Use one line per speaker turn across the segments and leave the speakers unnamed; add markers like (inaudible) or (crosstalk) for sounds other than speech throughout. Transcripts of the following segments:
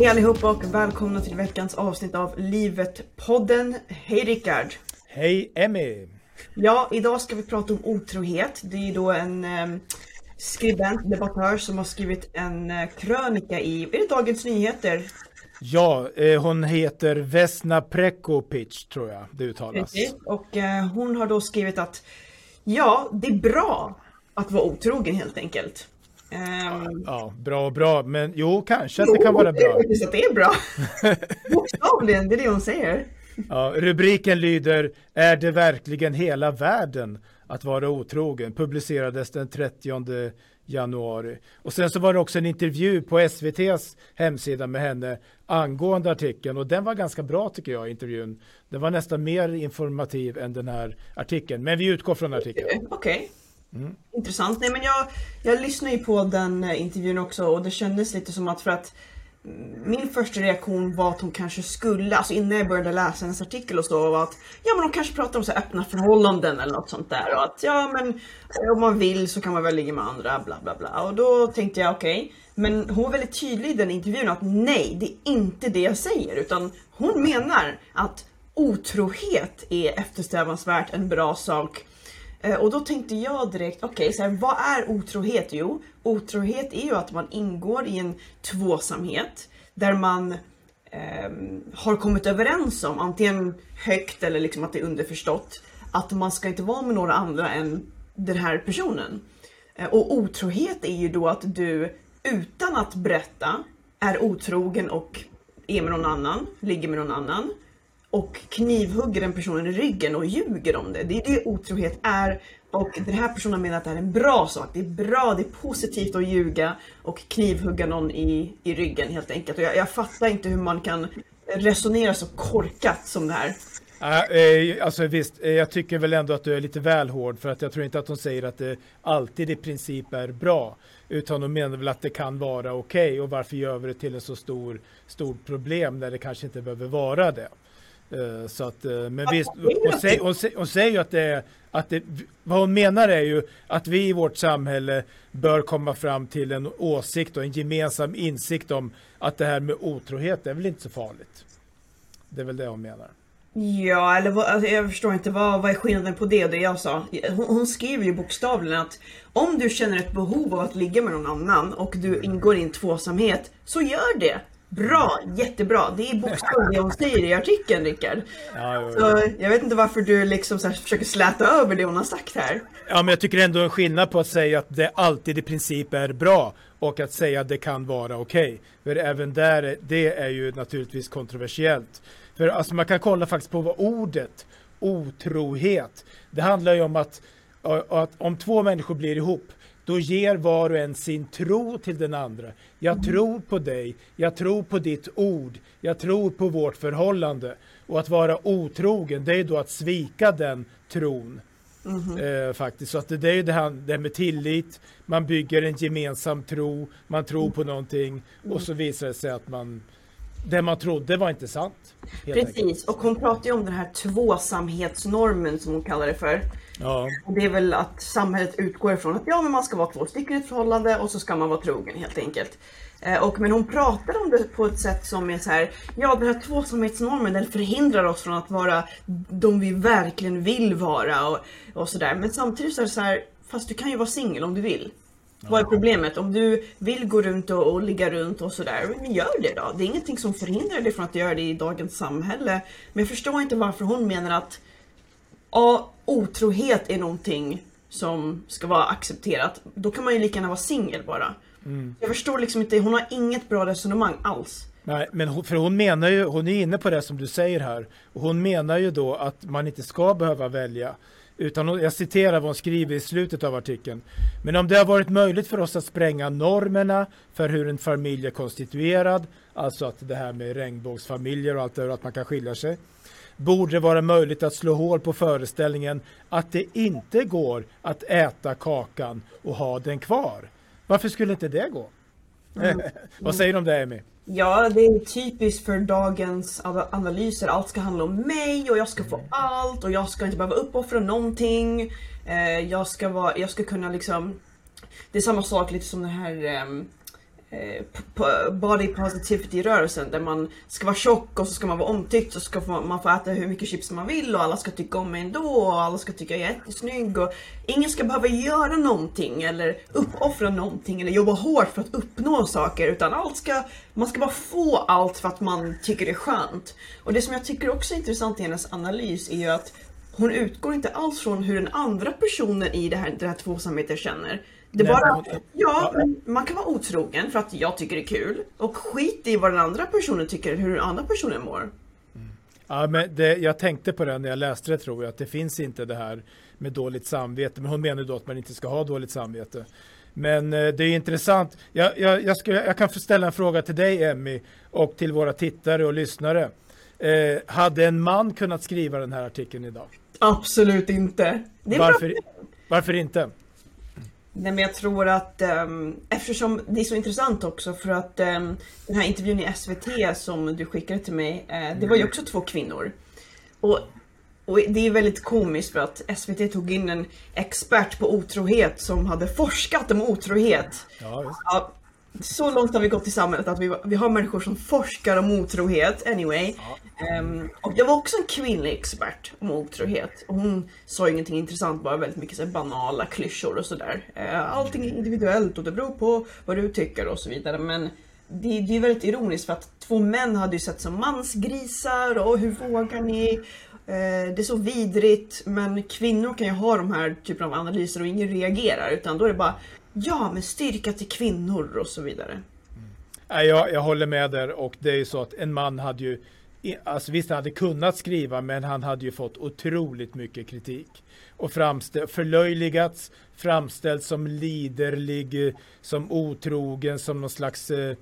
Hej allihopa och välkomna till veckans avsnitt av Livet-podden. Hej Rickard!
Hej Emmy!
Ja, idag ska vi prata om otrohet. Det är ju då en eh, skribent, debattör som har skrivit en eh, krönika i, är det Dagens Nyheter?
Ja, eh, hon heter Vesna Prekopic tror jag det uttalas.
Precis. Och eh, hon har då skrivit att ja, det är bra att vara otrogen helt enkelt.
Um, ja, bra och bra, men jo, kanske att det kan vara bra.
Jo, det att det är bra. (laughs) Bokstavligen, det är det hon säger.
Ja, rubriken lyder Är det verkligen hela världen att vara otrogen? Publicerades den 30 januari. Och sen så var det också en intervju på SVTs hemsida med henne angående artikeln och den var ganska bra tycker jag, intervjun. Den var nästan mer informativ än den här artikeln, men vi utgår från artikeln.
Okej. Okay. Mm. Intressant. Nej men jag, jag lyssnade ju på den eh, intervjun också och det kändes lite som att för att mm, min första reaktion var att hon kanske skulle, alltså innan jag började läsa hennes artikel och så, var att ja men hon kanske pratar om så öppna förhållanden eller något sånt där och att ja men eh, om man vill så kan man väl ligga med andra bla bla bla och då tänkte jag okej okay. men hon var väldigt tydlig i den intervjun att nej det är inte det jag säger utan hon menar att otrohet är eftersträvansvärt en bra sak Eh, och då tänkte jag direkt, okej, okay, vad är otrohet? Jo, otrohet är ju att man ingår i en tvåsamhet där man eh, har kommit överens om, antingen högt eller liksom att det är underförstått, att man ska inte vara med några andra än den här personen. Eh, och otrohet är ju då att du utan att berätta är otrogen och är med någon annan, ligger med någon annan och knivhugger den personen i ryggen och ljuger om det. Det är det otrohet är. Och den här personen menar att det är en bra sak. Det är bra, det är positivt att ljuga och knivhugga någon i, i ryggen helt enkelt. Och jag, jag fattar inte hur man kan resonera så korkat som det här.
Eh, alltså visst, eh, jag tycker väl ändå att du är lite väl hård för att jag tror inte att de säger att det alltid i princip är bra. Utan de menar väl att det kan vara okej okay, och varför gör vi det till ett så stor, stort problem när det kanske inte behöver vara det. Eh, så att, eh, men visst, hon, säger, hon, hon säger ju att det att det, vad hon menar är ju att vi i vårt samhälle bör komma fram till en åsikt och en gemensam insikt om att det här med otrohet är väl inte så farligt. Det är väl det hon menar.
Ja, eller vad, alltså, jag förstår inte vad, vad är skillnaden på det och det jag sa. Hon, hon skriver ju bokstavligen att om du känner ett behov av att ligga med någon annan och du ingår i en tvåsamhet, så gör det. Bra, jättebra. Det är bokstavligt det hon säger i artikeln, Rickard. Ja, så jag vet inte varför du liksom så försöker släta över det hon har sagt här.
Ja, men jag tycker ändå en skillnad på att säga att det alltid i princip är bra och att säga att det kan vara okej. Okay. För även där, det är ju naturligtvis kontroversiellt. För alltså man kan kolla faktiskt på vad ordet otrohet, det handlar ju om att, att om två människor blir ihop då ger var och en sin tro till den andra. Jag tror på dig, jag tror på ditt ord, jag tror på vårt förhållande. Och att vara otrogen, det är då att svika den tron. Mm. Eh, faktiskt. Så att det, det är ju det här, det här med tillit, man bygger en gemensam tro, man tror på någonting och så visar det sig att man det man trodde var inte sant.
Precis, enkelt. och hon pratar ju om den här tvåsamhetsnormen som hon kallar det för. Ja. Och det är väl att samhället utgår ifrån att ja, men man ska vara två stycken i ett förhållande och så ska man vara trogen helt enkelt. Eh, och, men hon pratar om det på ett sätt som är så här, ja den här tvåsamhetsnormen den förhindrar oss från att vara de vi verkligen vill vara och, och sådär. Men samtidigt så är det så här, fast du kan ju vara singel om du vill. Vad är problemet? Om du vill gå runt och, och ligga runt och sådär, men gör det då. Det är ingenting som förhindrar dig från att göra det i dagens samhälle. Men jag förstår inte varför hon menar att ja, otrohet är någonting som ska vara accepterat. Då kan man ju lika gärna vara singel bara. Mm. Jag förstår liksom inte, hon har inget bra resonemang alls.
Nej, men för hon menar ju, hon är inne på det som du säger här. Och hon menar ju då att man inte ska behöva välja. Utan jag citerar vad hon skriver i slutet av artikeln. Men om det har varit möjligt för oss att spränga normerna för hur en familj är konstituerad, alltså att det här med regnbågsfamiljer och allt det där, att man kan skilja sig, borde det vara möjligt att slå hål på föreställningen att det inte går att äta kakan och ha den kvar. Varför skulle inte det gå? Mm. (laughs) Vad säger du om det, Amy?
Ja, det är typiskt för dagens analyser. Allt ska handla om mig och jag ska få mm. allt och jag ska inte behöva uppoffra någonting. Eh, jag, ska vara, jag ska kunna liksom... Det är samma sak lite som den här... Um, eh, Eh, body positivity-rörelsen där man ska vara tjock och så ska man vara omtyckt och så ska man få äta hur mycket chips man vill och alla ska tycka om mig ändå och alla ska tycka jag är jättesnygg och ingen ska behöva göra någonting eller uppoffra någonting eller jobba hårt för att uppnå saker utan allt ska, man ska bara få allt för att man tycker det är skönt. Och det som jag tycker också är intressant i hennes analys är ju att hon utgår inte alls från hur den andra personen i det här, det här tvåsamheten känner. Det Nej, bara, ja, man kan vara otrogen för att jag tycker det är kul och skit i vad den andra personen tycker, hur den andra personen mår. Mm.
Ja, men det, jag tänkte på det när jag läste det tror jag, att det finns inte det här med dåligt samvete. Men hon menar då att man inte ska ha dåligt samvete. Men eh, det är intressant. Jag, jag, jag, ska, jag kan ställa en fråga till dig Emmy och till våra tittare och lyssnare. Eh, hade en man kunnat skriva den här artikeln idag?
Absolut inte.
varför, varför inte?
Nej men jag tror att um, eftersom det är så intressant också för att um, den här intervjun i SVT som du skickade till mig, uh, det var ju också två kvinnor. Och, och det är väldigt komiskt för att SVT tog in en expert på otrohet som hade forskat om otrohet. Ja, så långt har vi gått i samhället att vi, vi har människor som forskar om otrohet anyway. Ja. Um, och det var också en kvinnlig expert om otrohet. Och hon sa ingenting intressant, bara väldigt mycket så banala klyschor och sådär. Uh, allting är individuellt och det beror på vad du tycker och så vidare. Men det, det är väldigt ironiskt för att två män hade ju sett som mansgrisar och hur vågar ni? Uh, det är så vidrigt men kvinnor kan ju ha de här typen av analyser och ingen reagerar utan då är det bara Ja, men styrka till kvinnor och så vidare.
Mm. Jag, jag håller med där och det är ju så att en man hade ju Alltså visst, han hade kunnat skriva, men han hade ju fått otroligt mycket kritik. Och framställ, förlöjligats, framställts som liderlig, som otrogen, som någon slags eh,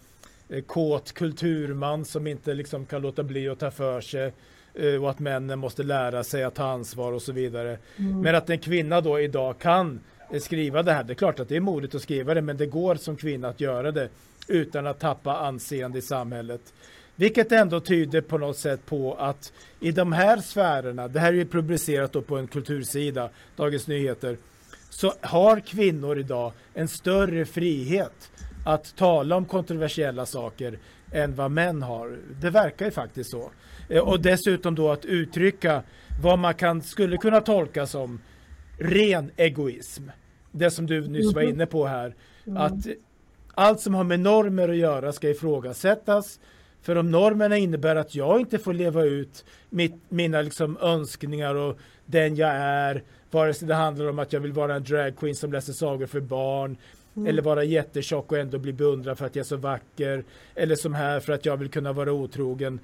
eh, kåt kulturman som inte liksom kan låta bli att ta för sig. Eh, och att männen måste lära sig att ta ansvar och så vidare. Mm. Men att en kvinna då idag kan Eh, skriva det här. Det är klart att det är modigt att skriva det, men det går som kvinna att göra det utan att tappa anseende i samhället. Vilket ändå tyder på något sätt på att i de här sfärerna, det här är ju publicerat då på en kultursida, Dagens Nyheter, så har kvinnor idag en större frihet att tala om kontroversiella saker än vad män har. Det verkar ju faktiskt så. Eh, och dessutom då att uttrycka vad man kan, skulle kunna tolka som ren egoism. Det som du nyss var mm-hmm. inne på här. Att allt som har med normer att göra ska ifrågasättas för om normerna innebär att jag inte får leva ut mitt, mina liksom önskningar och den jag är, vare sig det handlar om att jag vill vara en dragqueen som läser sagor för barn, mm. eller vara jättetjock och ändå bli beundrad för att jag är så vacker, eller som här för att jag vill kunna vara otrogen.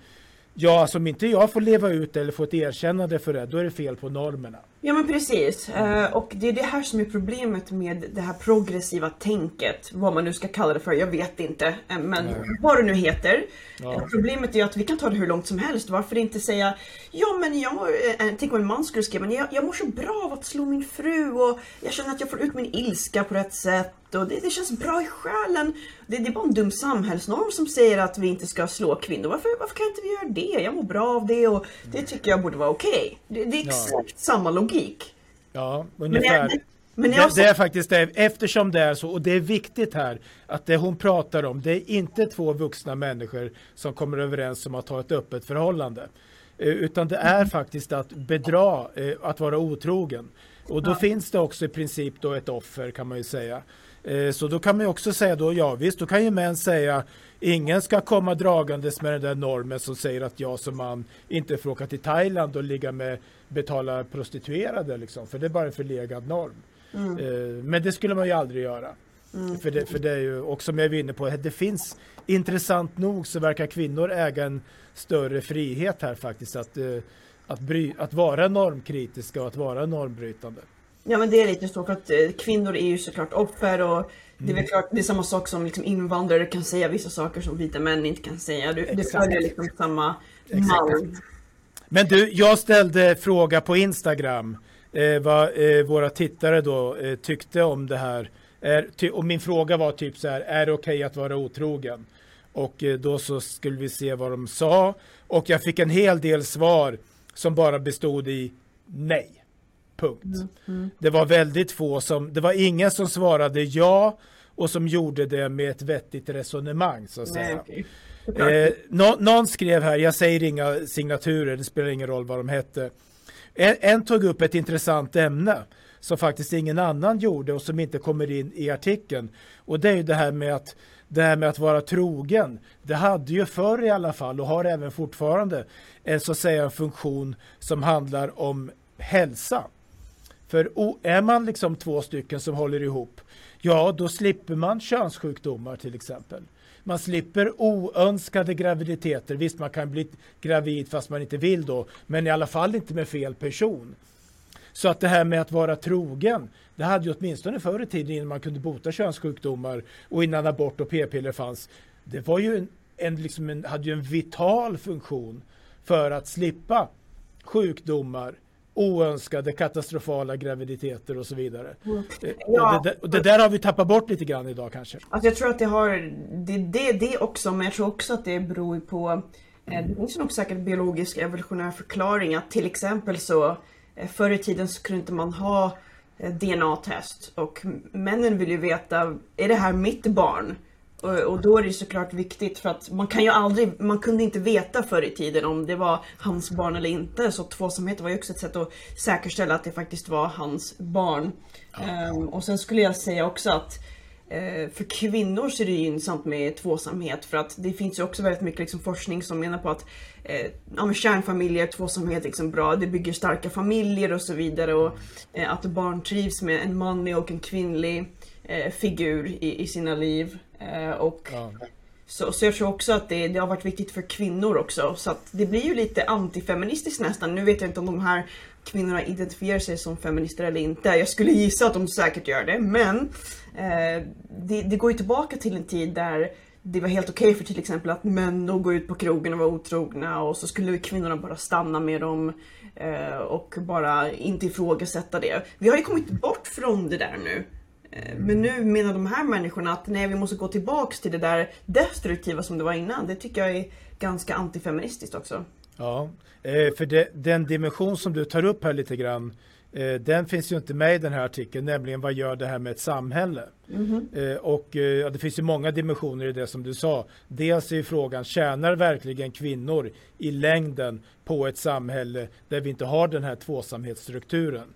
Ja, alltså om inte jag får leva ut eller få ett erkännande för det, då är det fel på normerna.
Ja men precis. Uh, och det är det här som är problemet med det här progressiva tänket. Vad man nu ska kalla det för, jag vet inte. Uh, men Nej. vad det nu heter. Ja. Uh, problemet är att vi kan ta det hur långt som helst. Varför inte säga Ja men jag, tänk om en man skulle skriva, men jag, jag mår så bra av att slå min fru och jag känner att jag får ut min ilska på rätt sätt och det, det känns bra i själen. Det, det, är bara en dum samhällsnorm som säger att vi inte ska slå kvinnor. Varför, varför kan inte vi göra det? Jag mår bra av det och det tycker jag borde vara okej. Okay. Det, det, är exakt ja. samma logik.
Ja, ungefär. Men, men det, det, är faktiskt det, eftersom det är så, och det är viktigt här, att det hon pratar om, det är inte två vuxna människor som kommer överens om att ha ett öppet förhållande. Eh, utan det är faktiskt att bedra, eh, att vara otrogen. Och då ja. finns det också i princip då ett offer kan man ju säga. Eh, så då kan man också säga då, ja visst, då kan ju män säga ingen ska komma dragandes med den där normen som säger att jag som man inte får åka till Thailand och ligga med betala prostituerade liksom, för det är bara en förlegad norm. Mm. Eh, men det skulle man ju aldrig göra. Mm. För, det, för det är ju, och som jag var inne på, det finns intressant nog så verkar kvinnor äga en större frihet här faktiskt att, eh, att, bry, att vara normkritiska och att vara normbrytande.
Ja men det är lite så för att eh, kvinnor är ju såklart offer och det är väl mm. klart, det är samma sak som liksom invandrare kan säga vissa saker som vita män inte kan säga. Du, det följer liksom samma mall.
Men du, jag ställde fråga på Instagram eh, vad eh, våra tittare då eh, tyckte om det här. Är, ty, och min fråga var typ så här, är det okej okay att vara otrogen? Och eh, då så skulle vi se vad de sa. Och jag fick en hel del svar som bara bestod i nej. Punkt. Mm, mm. Det var väldigt få som, det var ingen som svarade ja och som gjorde det med ett vettigt resonemang så att säga.
Nej, okay.
Eh, nå, någon skrev här, jag säger inga signaturer, det spelar ingen roll vad de hette. En, en tog upp ett intressant ämne som faktiskt ingen annan gjorde och som inte kommer in i artikeln. Och det är ju det här med att det här med att vara trogen. Det hade ju förr i alla fall och har även fortfarande en så att säga en funktion som handlar om hälsa. För är man liksom två stycken som håller ihop, ja då slipper man könssjukdomar till exempel. Man slipper oönskade graviditeter. Visst, man kan bli gravid fast man inte vill då, men i alla fall inte med fel person. Så att det här med att vara trogen, det hade ju åtminstone förr i tiden innan man kunde bota könssjukdomar och innan abort och p-piller fanns. Det var ju en, en, liksom en, hade ju en vital funktion för att slippa sjukdomar, oönskade katastrofala graviditeter och så vidare. Mm. Ja. Och, det, och, det, där har vi tappat bort lite grann idag kanske.
Alltså jag tror att det har, det, det, det också, men jag tror också att det beror på eh, det finns nog säkert biologisk evolutionär förklaring att till exempel så eh, förr i tiden så kunde inte man ha eh, DNA-test och männen vill ju veta, är det här mitt barn? Och då är det såklart viktigt för att man kan ju aldrig, man kunde inte veta förr i tiden om det var hans barn eller inte. Så tvåsamhet var ju också ett sätt att säkerställa att det faktiskt var hans barn. Ja. Um, och sen skulle jag säga också att uh, för kvinnor så är det gynnsamt med tvåsamhet för att det finns ju också väldigt mycket liksom, forskning som menar på att uh, ja, med kärnfamiljer, tvåsamhet är liksom bra, det bygger starka familjer och så vidare och uh, att barn trivs med en manlig och en kvinnlig figur i, i sina liv. Eh, och ja. så, så jag tror också att det, det har varit viktigt för kvinnor också. Så att det blir ju lite antifeministiskt nästan. Nu vet jag inte om de här kvinnorna identifierar sig som feminister eller inte. Jag skulle gissa att de säkert gör det. Men eh, det, det, går ju tillbaka till en tid där det var helt okej okay för till exempel att män då går ut på krogen och var otrogna och så skulle kvinnorna bara stanna med dem eh, och bara inte ifrågasätta det. Vi har ju kommit bort från det där nu. Men nu menar de här människorna att nej, vi måste gå tillbaks till det där destruktiva som det var innan. Det tycker jag är ganska antifeministiskt också.
Ja, eh, för det, den dimension som du tar upp här lite grann, eh, den finns ju inte med i den här artikeln, nämligen vad gör det här med ett samhälle? Mm -hmm. Och ja, det finns ju många dimensioner i det som du sa. Dels är frågan, tjänar verkligen kvinnor i längden på ett samhälle där vi inte har den här tvåsamhetsstrukturen?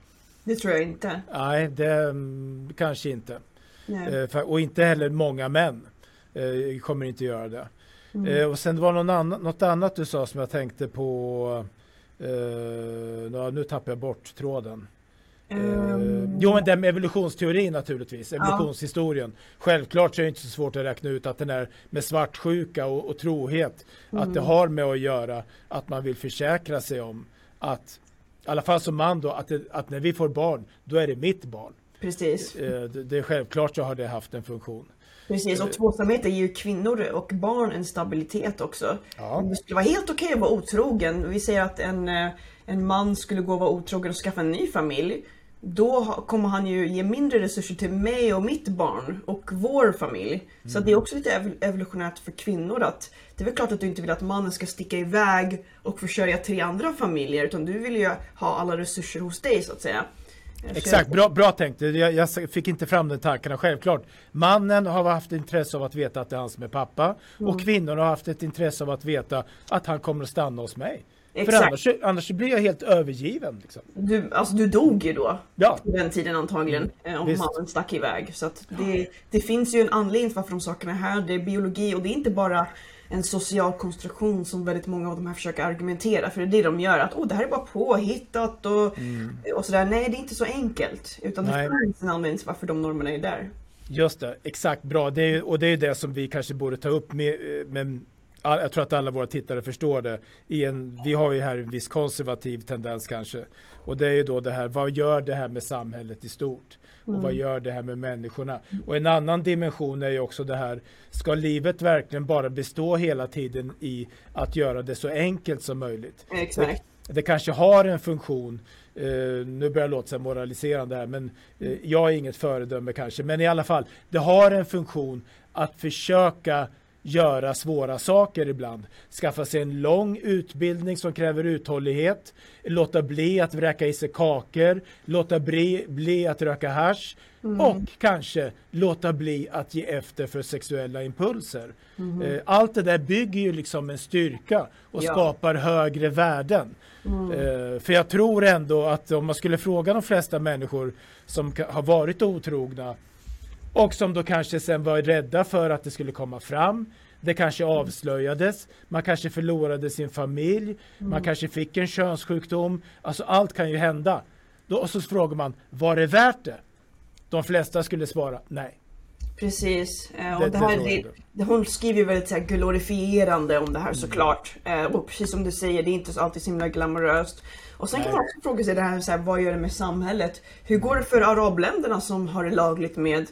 Det tror jag inte.
Nej, det mm, kanske inte. Eh, och inte heller många män eh, kommer inte göra det. Mm. Eh, och sen var det någon annan, något annat du sa som jag tänkte på. Eh, nu tappar jag bort tråden. Um, jo, men den med evolutionsteorin naturligtvis, evolutionshistorien. Ja. Självklart så är det inte så svårt att räkna ut att den är med svartsjuka och, och trohet, mm. att det mm. har med att göra att man vill försäkra sig om att i alla fall som man då, att, det, att när vi får barn, då är det mitt barn.
Precis.
Eh, det, är självklart så har det haft en funktion.
Precis, och eh. tvåsamhet ger ju kvinnor och barn en stabilitet också. Ja. Det skulle vara helt okej okay att vara otrogen. Vi säger att en, eh, en man skulle gå och vara otrogen och skaffa en ny familj då kommer han ju ge mindre resurser till mig och mitt barn och vår familj. Mm. Så det är också lite evolutionärt för kvinnor att det är väl klart att du inte vill att mannen ska sticka iväg och försörja tre andra familjer utan du vill ju ha alla resurser hos dig så att säga.
Exakt, bra, bra tänkt. Jag, jag, fick inte fram den tankarna. Självklart, mannen har haft intresse av att veta att det är han som är pappa mm. och kvinnor har haft ett intresse av att veta att han kommer att stanna hos mig. Exakt. För annars, annars blir jag helt övergiven. Liksom.
Du, alltså du dog ju då. Ja. På den tiden antagligen. Mm. Om Visst. mannen stack iväg. Så det, det finns ju en anledning till varför de sakerna är här. Det är biologi och det är inte bara en social konstruktion som väldigt många av de här försöker argumentera. För det är det de gör. Att oh, det här är bara påhittat och, mm. och sådär. Nej, det är inte så enkelt. Utan Nej. det finns en anledning till varför de normerna är där.
Just det, exakt bra. Det är, och det är det som vi kanske borde ta upp med, med jag tror att alla våra tittare förstår det. En, vi har ju här en viss konservativ tendens kanske. Och det är ju då det här, vad gör det här med samhället i stort? Och mm. vad gör det här med människorna? Och en annan dimension är ju också det här, ska livet verkligen bara bestå hela tiden i att göra det så enkelt som möjligt?
Exakt.
Det, det kanske har en funktion Uh, nu börjar jag låta så moraliserande här, men uh, jag är inget föredöme kanske. Men i alla fall, det har en funktion att försöka göra svåra saker ibland. Skaffa sig en lång utbildning som kräver uthållighet, låta bli att vräka i sig kakor, låta bli, bli att röka hash mm. och kanske låta bli att ge efter för sexuella impulser. Mm. Allt det där bygger ju liksom en styrka och ja. skapar högre värden. Mm. För jag tror ändå att om man skulle fråga de flesta människor som har varit otrogna och som då kanske sen var rädda för att det skulle komma fram. Det kanske avslöjades, man kanske förlorade sin familj, mm. man kanske fick en könssjukdom. Alltså allt kan ju hända. Då, och så frågar man, var det värt det? De flesta skulle svara nej.
Precis. Eh, och det, här, det, hon skriver ju väldigt så här, glorifierande om det här mm. såklart. Eh, och precis som du säger, det är inte alltid så himla glamoröst. Och sen kan man också fråga sig det här, så här, vad gör det med samhället? Hur går det för arabländerna som har det lagligt med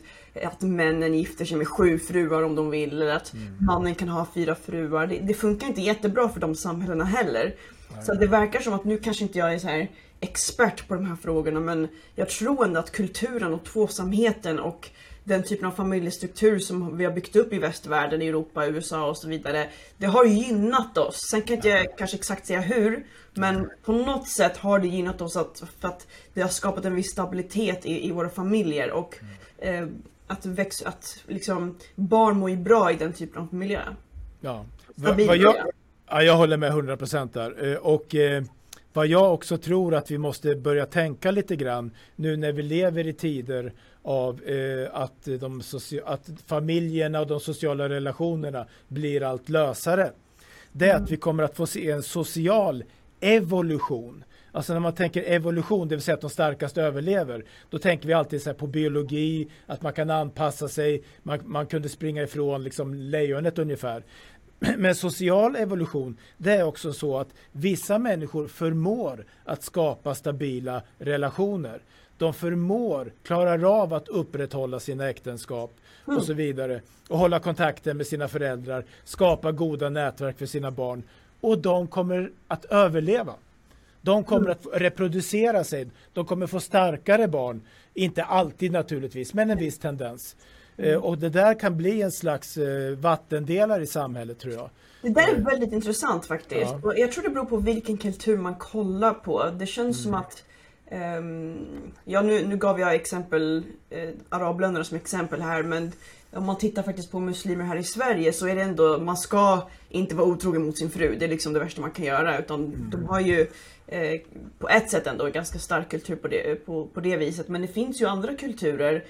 att männen gifter sig med sju fruar om de vill, eller att mm. mannen kan ha fyra fruar. Det, det, funkar inte jättebra för de samhällena heller. Nej. Så det verkar som att nu kanske inte jag är så här expert på de här frågorna, men jag tror ändå att kulturen och tvåsamheten och den typen av familjestruktur som vi har byggt upp i västvärlden, i Europa, USA och så vidare. Det har gynnat oss. Sen kan jag inte kanske exakt säga hur, men på något sätt har det gynnat oss att, för att det har skapat en viss stabilitet i, i våra familjer och eh, att, väx, att liksom, barn mår ju bra i den typen av miljö.
Ja, vad jag, ja, jag håller med 100% där. Eh, och eh, vad jag också tror att vi måste börja tänka lite grann nu när vi lever i tider av eh, att, de att familjerna och de sociala relationerna blir allt lösare. Det är mm. att vi kommer att få se en social evolution. Alltså när man tänker evolution, det vill säga att de starkaste överlever, då tänker vi alltid så på biologi, att man kan anpassa sig, man, man kunde springa ifrån liksom lejonet ungefär. (clears throat) Men social evolution, det är också så att vissa människor förmår att skapa stabila relationer de förmår, klarar av att upprätthålla sina äktenskap mm. och så vidare och hålla kontakten med sina föräldrar, skapa goda nätverk för sina barn och de kommer att överleva. De kommer mm. att reproducera sig. De kommer få starkare barn. Inte alltid naturligtvis, men en viss tendens. Mm. Eh, och det där kan bli en slags eh, vattendelare i samhället tror jag.
Det där är väldigt intressant faktiskt. Ja. jag tror det beror på vilken kultur man kollar på. Det känns mm. som att Um, ja, nu, nu gav jag exempel, eh, arabländerna som exempel här, men om man tittar faktiskt på muslimer här i Sverige så är det ändå, man ska inte vara otrogen mot sin fru. Det är liksom det värsta man kan göra. Utan mm. de har ju eh, på ett sätt ändå en ganska stark kultur på det, på, på det viset. Men det finns ju andra kulturer,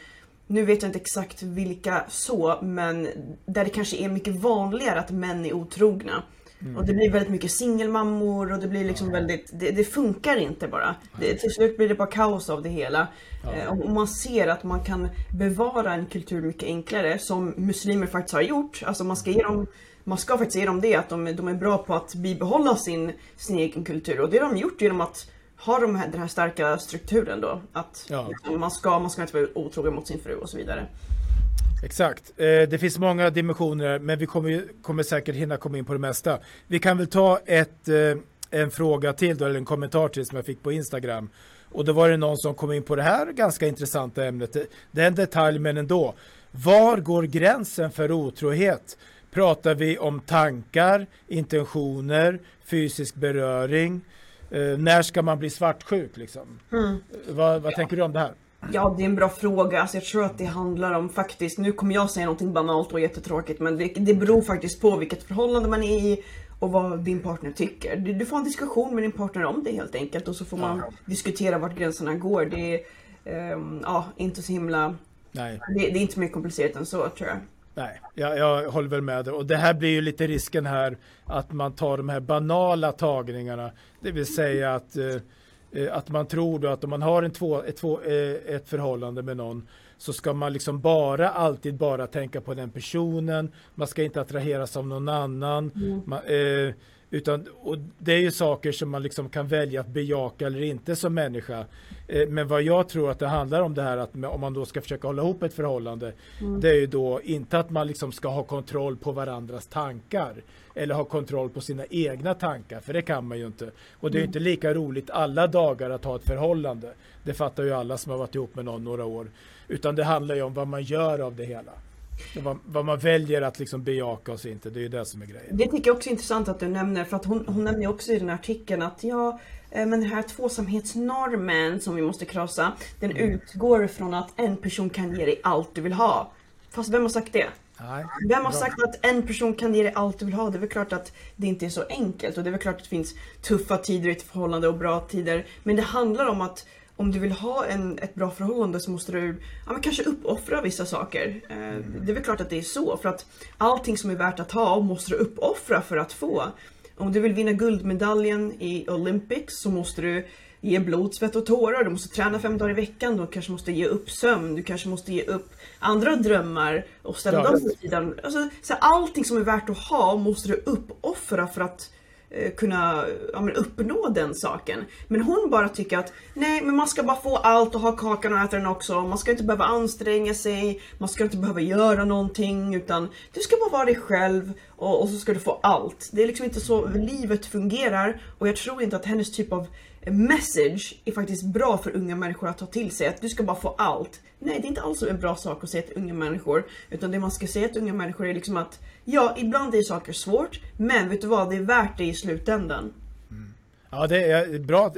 nu vet jag inte exakt vilka så, men där det kanske är mycket vanligare att män är otrogna. Mm. Och det blir väldigt mycket singelmammor och det blir liksom väldigt, det, det funkar inte bara. Det, till slut blir det bara kaos av det hela. Ja. Eh, och man ser att man kan bevara en kultur mycket enklare som muslimer faktiskt har gjort. Alltså man ska ge dem man ska faktiskt ge dem det, att de, de är bra på att bibehålla sin, sin egen kultur. Och det har de gjort genom att ha de här, den här starka strukturen då. Att ja. liksom, man, ska, man ska inte vara otrogen mot sin fru och så vidare.
Exakt. Eh, det finns många dimensioner men vi kommer, kommer säkert hinna komma in på det mesta. Vi kan väl ta ett, eh, en fråga till då, eller en kommentar till som jag fick på Instagram. Och då var det någon som kom in på det här ganska intressanta ämnet. Det är en detalj men ändå. Var går gränsen för otrohet? Pratar vi om tankar, intentioner, fysisk beröring? Eh, när ska man bli svartsjuk liksom? Mm. Vad, vad tänker du om det här?
Ja, det är en bra fråga. Alltså, jag tror att det handlar om faktiskt, nu kommer jag säga någonting banalt och jättetråkigt, men det, det beror faktiskt på vilket förhållande man är i och vad din partner tycker. Du, du får en diskussion med din partner om det helt enkelt och så får man ja. diskutera vart gränserna går. Det är um, ja, inte så himla... Nej. Det, det, är inte mer komplicerat än så tror jag.
Nej, jag, jag håller väl med. Och det här blir ju lite risken här att man tar de här banala tagningarna. Det vill säga att eh, Eh, att man tror då att om man har en två, ett, två, eh, ett förhållande med någon så ska man liksom bara alltid bara tänka på den personen. Man ska inte attraheras av någon annan. Mm. Man, eh, utan, och det är ju saker som man liksom kan välja att bejaka eller inte som människa. Eh, men vad jag tror att det handlar om det här att om man då ska försöka hålla ihop ett förhållande. Mm. Det är ju då inte att man liksom ska ha kontroll på varandras tankar. Eller ha kontroll på sina egna tankar. För det kan man ju inte. Och det är mm. inte lika roligt alla dagar att ha ett förhållande. Det fattar ju alla som har varit ihop med någon några år. Utan det handlar ju om vad man gör av det hela. Vad, vad, man väljer att liksom bejaka och inte, det är ju det som är grejen.
Det tycker jag också är intressant att du nämner, för att hon, hon nämner också i den här artikeln att ja, eh, men den här tvåsamhetsnormen som vi måste krossa, den mm. utgår från att en person kan ge dig allt du vill ha. Fast vem har sagt det?
Nej,
Vem har sagt att en person kan ge dig allt du vill ha? Det är väl klart att det inte är så enkelt och det är väl klart att det finns tuffa tider i ett förhållande och bra tider. Men det handlar om att om du vill ha en, ett bra förhållande så måste du ja, men kanske uppoffra vissa saker. Eh, det är väl klart att det är så för att allting som är värt att ha måste du uppoffra för att få. Om du vill vinna guldmedaljen i Olympics så måste du ge blod, svett och tårar. Du måste träna fem dagar i veckan. Du kanske måste ge upp sömn. Du kanske måste ge upp andra drömmar och ställa ja, dem på sidan. Alltså, så allting som är värt att ha måste du uppoffra för att Eh, kunna ja, men uppnå den saken. Men hon bara tycker att nej, men man ska bara få allt och ha kakan och äta den också. Man ska inte behöva anstränga sig, man ska inte behöva göra någonting utan du ska bara vara dig själv och, och så ska du få allt. Det är liksom inte så livet fungerar och jag tror inte att hennes typ av message är faktiskt bra för unga människor att ta till sig. Att du ska bara få allt. Nej, det är inte alls en bra sak att säga till unga människor. Utan det man ska säga till unga människor är liksom att ja, ibland är saker svårt, men vet du vad, det är värt det i slutändan.
Mm. Ja, det är bra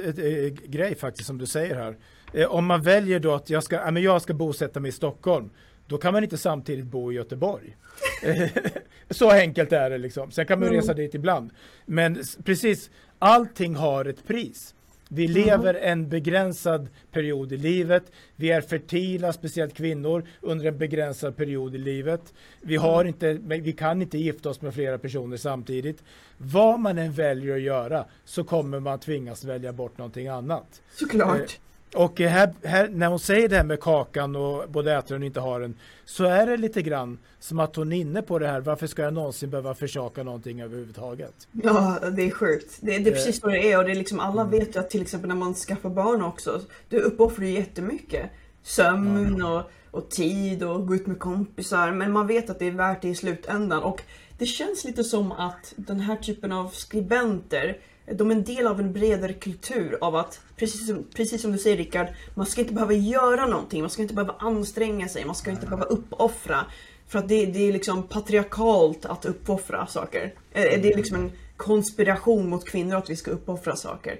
grej faktiskt som du säger här. Eh, om man väljer då att jag ska, men jag ska bosätta mig i Stockholm, då kan man inte samtidigt bo i Göteborg. (laughs) Så enkelt är det liksom. Sen kan man mm. resa dit ibland. Men precis, allting har ett pris. Vi mm. lever en begränsad period i livet. Vi är fertila, speciellt kvinnor, under en begränsad period i livet. Vi, har inte, vi kan inte gifta oss med flera personer samtidigt. Vad man än väljer att göra så kommer man tvingas välja bort någonting annat.
Såklart. Eh,
och här, här, när hon säger det här med kakan och både äter den och inte har den så är det lite grann som att hon är inne på det här. Varför ska jag någonsin behöva försaka någonting överhuvudtaget?
Ja, det är sjukt. Det, det är precis vad det är och det är liksom alla mm. vet ju att till exempel när man skaffar barn också. Du uppoffrar ju jättemycket. Sömn och, och tid och gå ut med kompisar. Men man vet att det är värt det i slutändan och det känns lite som att den här typen av skribenter de är en del av en bredare kultur av att, precis som, precis som du säger Rickard, man ska inte behöva göra någonting, man ska inte behöva anstränga sig, man ska inte behöva uppoffra. För att det, det är liksom patriarkalt att uppoffra saker. Det är liksom en konspiration mot kvinnor att vi ska uppoffra saker.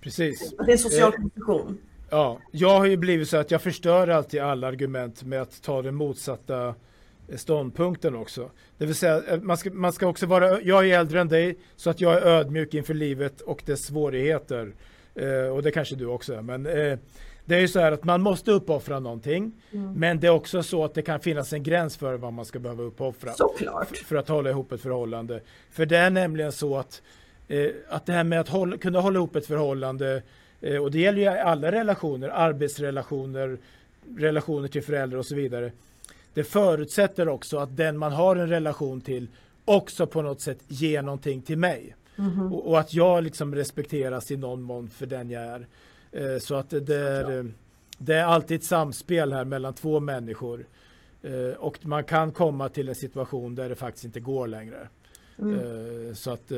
Precis.
Det är en social eh, konspiration.
Ja, jag har ju blivit så att jag förstör alltid alla argument med att ta den motsatta ståndpunkten också. Det vill säga, eh, man ska, man ska också vara, jag är äldre än dig, så att jag är ödmjuk inför livet och dess svårigheter. Eh, och det kanske du också är, men eh, det är ju så här att man måste uppoffra någonting, mm. men det är också så att det kan finnas en gräns för vad man ska behöva uppoffra.
Såklart.
För att hålla ihop ett förhållande. För det är nämligen så att, eh, att det här med att hålla, kunna hålla ihop ett förhållande, eh, och det gäller ju alla relationer, arbetsrelationer, relationer till föräldrar och så vidare det förutsätter också att den man har en relation till också på något sätt ger någonting till mig. Mm -hmm. och, och, att jag liksom respekteras i någon mån för den jag är. Eh, så att det är, det är alltid ett samspel här mellan två människor. Eh, och man kan komma till en situation där det faktiskt inte går längre. Mm. Eh, så att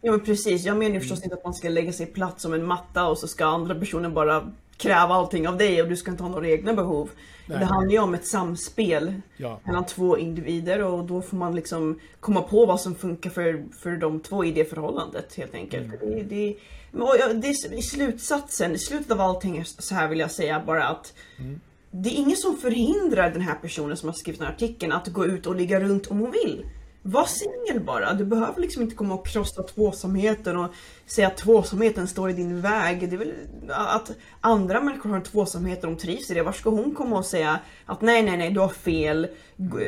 Ja men precis, jag menar förstås mm. inte att man ska lägga sig platt som en matta och så ska andra personen bara kräva allting av dig och du ska inte ha några egna behov. Nej. Det handlar ju om ett samspel ja. mellan två individer och då får man liksom komma på vad som funkar för, för de två i det förhållandet helt enkelt. Mm. Det, det, det, I slutsatsen, i slutet av allting så här vill jag säga bara att mm. det är ingen som förhindrar den här personen som har skrivit den här artikeln att gå ut och ligga runt om hon vill. Var singel bara. Du behöver liksom inte komma och krossa tvåsamheten och säga att tvåsamheten står i din väg. Det är väl att andra människor har en tvåsamhet och de trivs i det. Var ska hon komma och säga att nej, nej, nej, du har fel.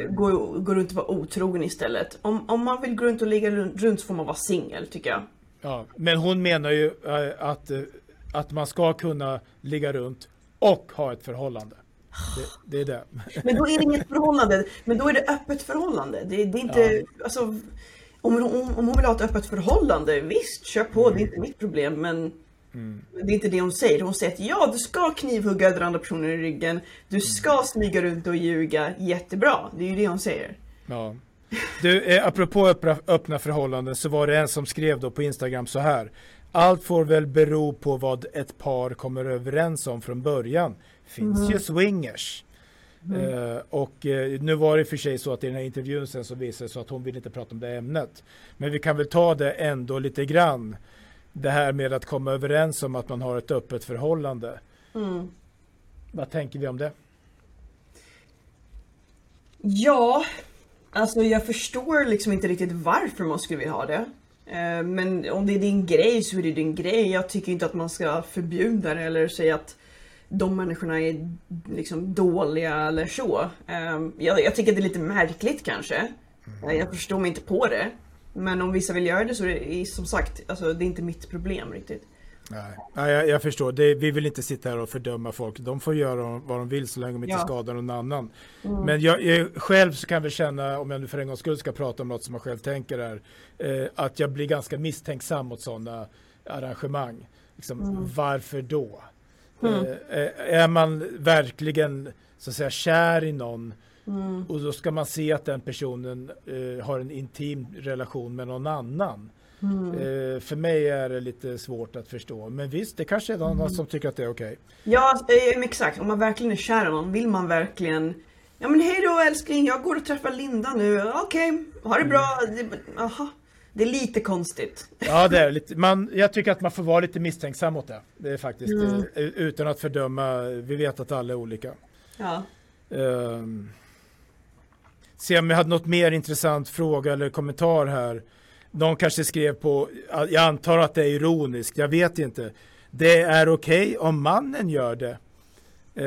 Gå, gå runt och vara otrogen istället. Om, om man vill gå runt och ligga runt så får man vara singel, tycker jag.
Ja, men hon menar ju eh, att, eh, att man ska kunna ligga runt och ha ett förhållande. Det, det, är det.
Men då är det inget förhållande. Men då är det öppet förhållande. Det, det är inte, ja. alltså, om, om, om hon vill ha ett öppet förhållande, visst, kör på. Mm. Det är inte mitt problem. Men mm. det är inte det hon säger. Hon säger att ja, du ska knivhugga den andra personen i ryggen. Du mm. ska smyga runt och ljuga. Jättebra. Det är ju det hon säger.
Ja. Du, eh, apropå öppna, öppna förhållanden så var det en som skrev då på Instagram så här. Allt får väl bero på vad ett par kommer överens om från början finns mm. ju swingers. Mm. Uh, och uh, nu var det för sig så att i den här intervjun sen så visade det sig att hon vill inte prata om det ämnet. Men vi kan väl ta det ändå lite grann. Det här med att komma överens om att man har ett öppet förhållande. Mm. Vad tänker vi om det?
Ja, alltså jag förstår liksom inte riktigt varför man skulle vilja ha det. Uh, men om det är din grej så är det din grej. Jag tycker inte att man ska förbjuda det eller säga att de människorna är liksom dåliga eller så. Ehm, jag, jag tycker det är lite märkligt kanske. Mm. Jag förstår mig inte på det. Men om vissa vill göra det så är det som sagt, alltså, det är inte mitt problem riktigt.
Nej, Nej jag, jag förstår. Det, vi vill inte sitta här och fördöma folk. De får göra vad de vill så länge de inte ja. skadar någon annan. Mm. Men jag, jag, själv så kan väl känna, om jag nu för en gångs skull ska prata om något som jag själv tänker är, eh, att jag blir ganska misstänksam mot sådana arrangemang. Liksom, mm. Varför då? Mm. är man verkligen så att säga kär i någon mm. och då ska man se att den personen eh, har en intim relation med någon annan. Mm. Eh, för mig är det lite svårt att förstå. Men visst, det kanske är någon mm. som tycker att det är okej. Okay.
Ja, exakt. Om man verkligen är kär i någon, vill man verkligen Ja men hej då älskling, jag går och träffar Linda nu. Okej, okay, ha det bra. Jaha. Det är lite konstigt.
Ja, det är lite. Man, jag tycker att man får vara lite misstänksam mot det. Det är faktiskt mm. Utan att fördöma. Vi vet att alla är olika. Ja. Um, se om jag hade något mer intressant fråga eller kommentar här. Någon kanske skrev på, jag antar att det är ironiskt, jag vet inte. Det är okej okay om mannen gör det. Uh,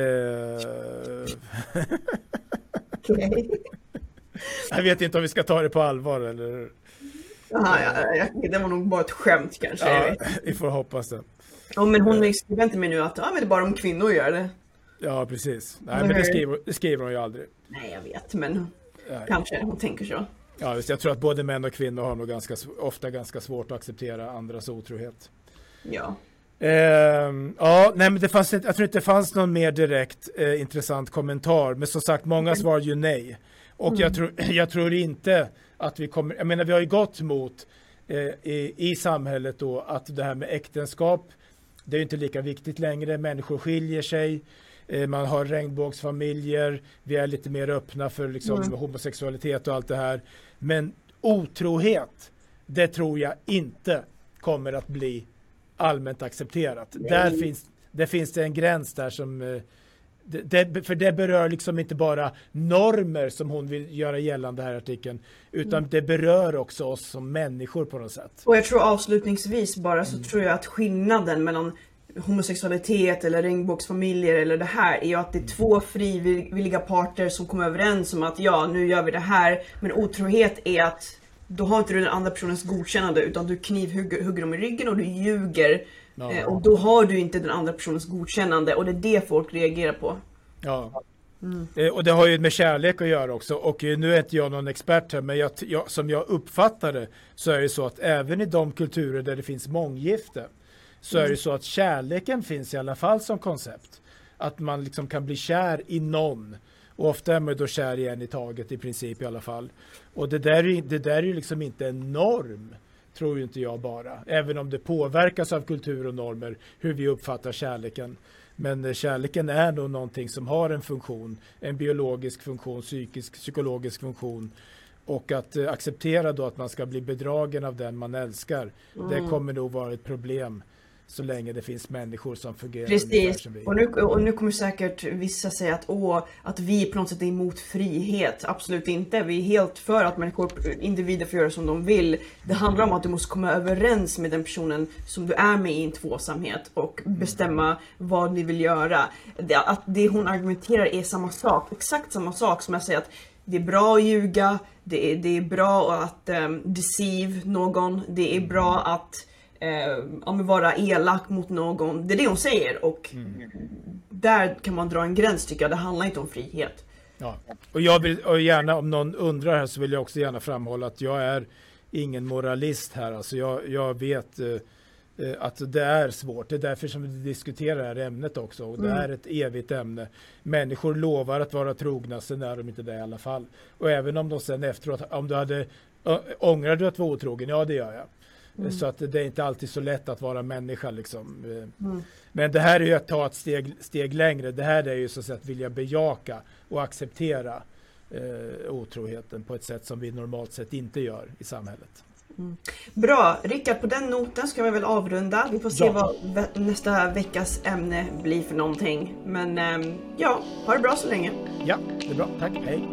(laughs) jag vet inte om vi ska ta det på allvar eller
Aha, ja, ja, det var nog bara ett skämt kanske.
Ja, vi får hoppas det.
Ja, men hon skriver inte mig nu att ja, men det är bara om kvinnor gör det.
Ja, precis. Nej, men det skriver, det skriver hon ju aldrig.
Nej, jag vet, men Nej. kanske hon tänker så.
Ja, jag tror att både män och kvinnor har nog ganska, ofta ganska svårt att acceptera andras otrohet.
Ja.
Uh, ja, nej, men det fanns jag tror inte det fanns någon mer direkt uh, intressant kommentar. Men som sagt, många mm. svarade ju nej. Och mm. jag, tror, (clears throat) jag tror inte att vi kommer, jag menar vi har ju gått mot eh, i, i samhället då att det här med äktenskap, det är inte lika viktigt längre, människor skiljer sig, eh, man har regnbågsfamiljer, vi är lite mer öppna för liksom, mm. homosexualitet och allt det här. Men otrohet, det tror jag inte kommer att bli allmänt accepterat. Där finns, det finns det en gräns där som eh, det, för det berör liksom inte bara normer som hon vill göra gällande här i artikeln utan mm. det berör också oss som människor på något sätt.
Och jag tror avslutningsvis bara så mm. tror jag att skillnaden mellan homosexualitet eller regnbågsfamiljer eller det här är ju att det är mm. två frivilliga parter som kommer överens om att ja, nu gör vi det här. Men otrohet är att då har inte du den andra personens godkännande utan du knivhugger dem i ryggen och du ljuger Ja. Eh, och då har du inte den andra personens godkännande och det är det folk reagerar på.
Ja. Mm. Eh, och det har ju med kärlek att göra också. Och eh, nu är inte jag någon expert här, men jag, jag, som jag uppfattar det så är det så att även i de kulturer där det finns månggifte så mm. är det så att kärleken finns i alla fall som koncept. Att man liksom kan bli kär i någon. Och ofta är man då kär i en i taget i princip i alla fall. Och det där är, det där är ju liksom inte en norm tror ju inte jag bara. Även om det påverkas av kultur och normer hur vi uppfattar kärleken. Men eh, kärleken är nog någonting som har en funktion, en biologisk funktion, psykisk, psykologisk funktion. Och att eh, acceptera då att man ska bli bedragen av den man älskar, mm. det kommer nog vara ett problem så länge det finns människor som fungerar
Precis. Som vi. Och, nu, och nu kommer säkert vissa säga att, åh, att vi på något sätt är emot frihet. Absolut inte. Vi är helt för att människor, individer får göra som de vill. Det handlar om att du måste komma överens med den personen som du är med i en tvåsamhet och bestämma vad ni vill göra. Det, att det hon argumenterar är samma sak. Exakt samma sak som jag säger att det är bra att ljuga, det är, det är bra att um, deceive någon, det är bra att eh, vara elak mot någon. Det är det hon säger och mm. där kan man dra en gräns tycker jag. Det handlar inte om frihet.
Ja. Och jag vill och gärna om någon undrar här så vill jag också gärna framhålla att jag är ingen moralist här. Alltså jag, jag vet eh, eh att det är svårt. Det är därför som vi diskuterar det här ämnet också. Och det mm. är ett evigt ämne. Människor lovar att vara trogna, sen är de inte det i alla fall. Och även om de sen efteråt, om du hade ångrar du att vara otrogen? Ja, det gör jag. Mm. Så att det är inte alltid så lätt att vara människa liksom. Mm. Men det här är ju att ta ett steg, steg längre. Det här är ju så att, säga, att vilja bejaka och acceptera eh, otroheten på ett sätt som vi normalt sett inte gör i samhället.
Mm. Bra, Rickard på den noten ska vi väl avrunda. Vi får se ja. vad nästa veckas ämne blir för någonting. Men eh, ja, ha det bra så länge.
Ja, det är bra. Tack, hej.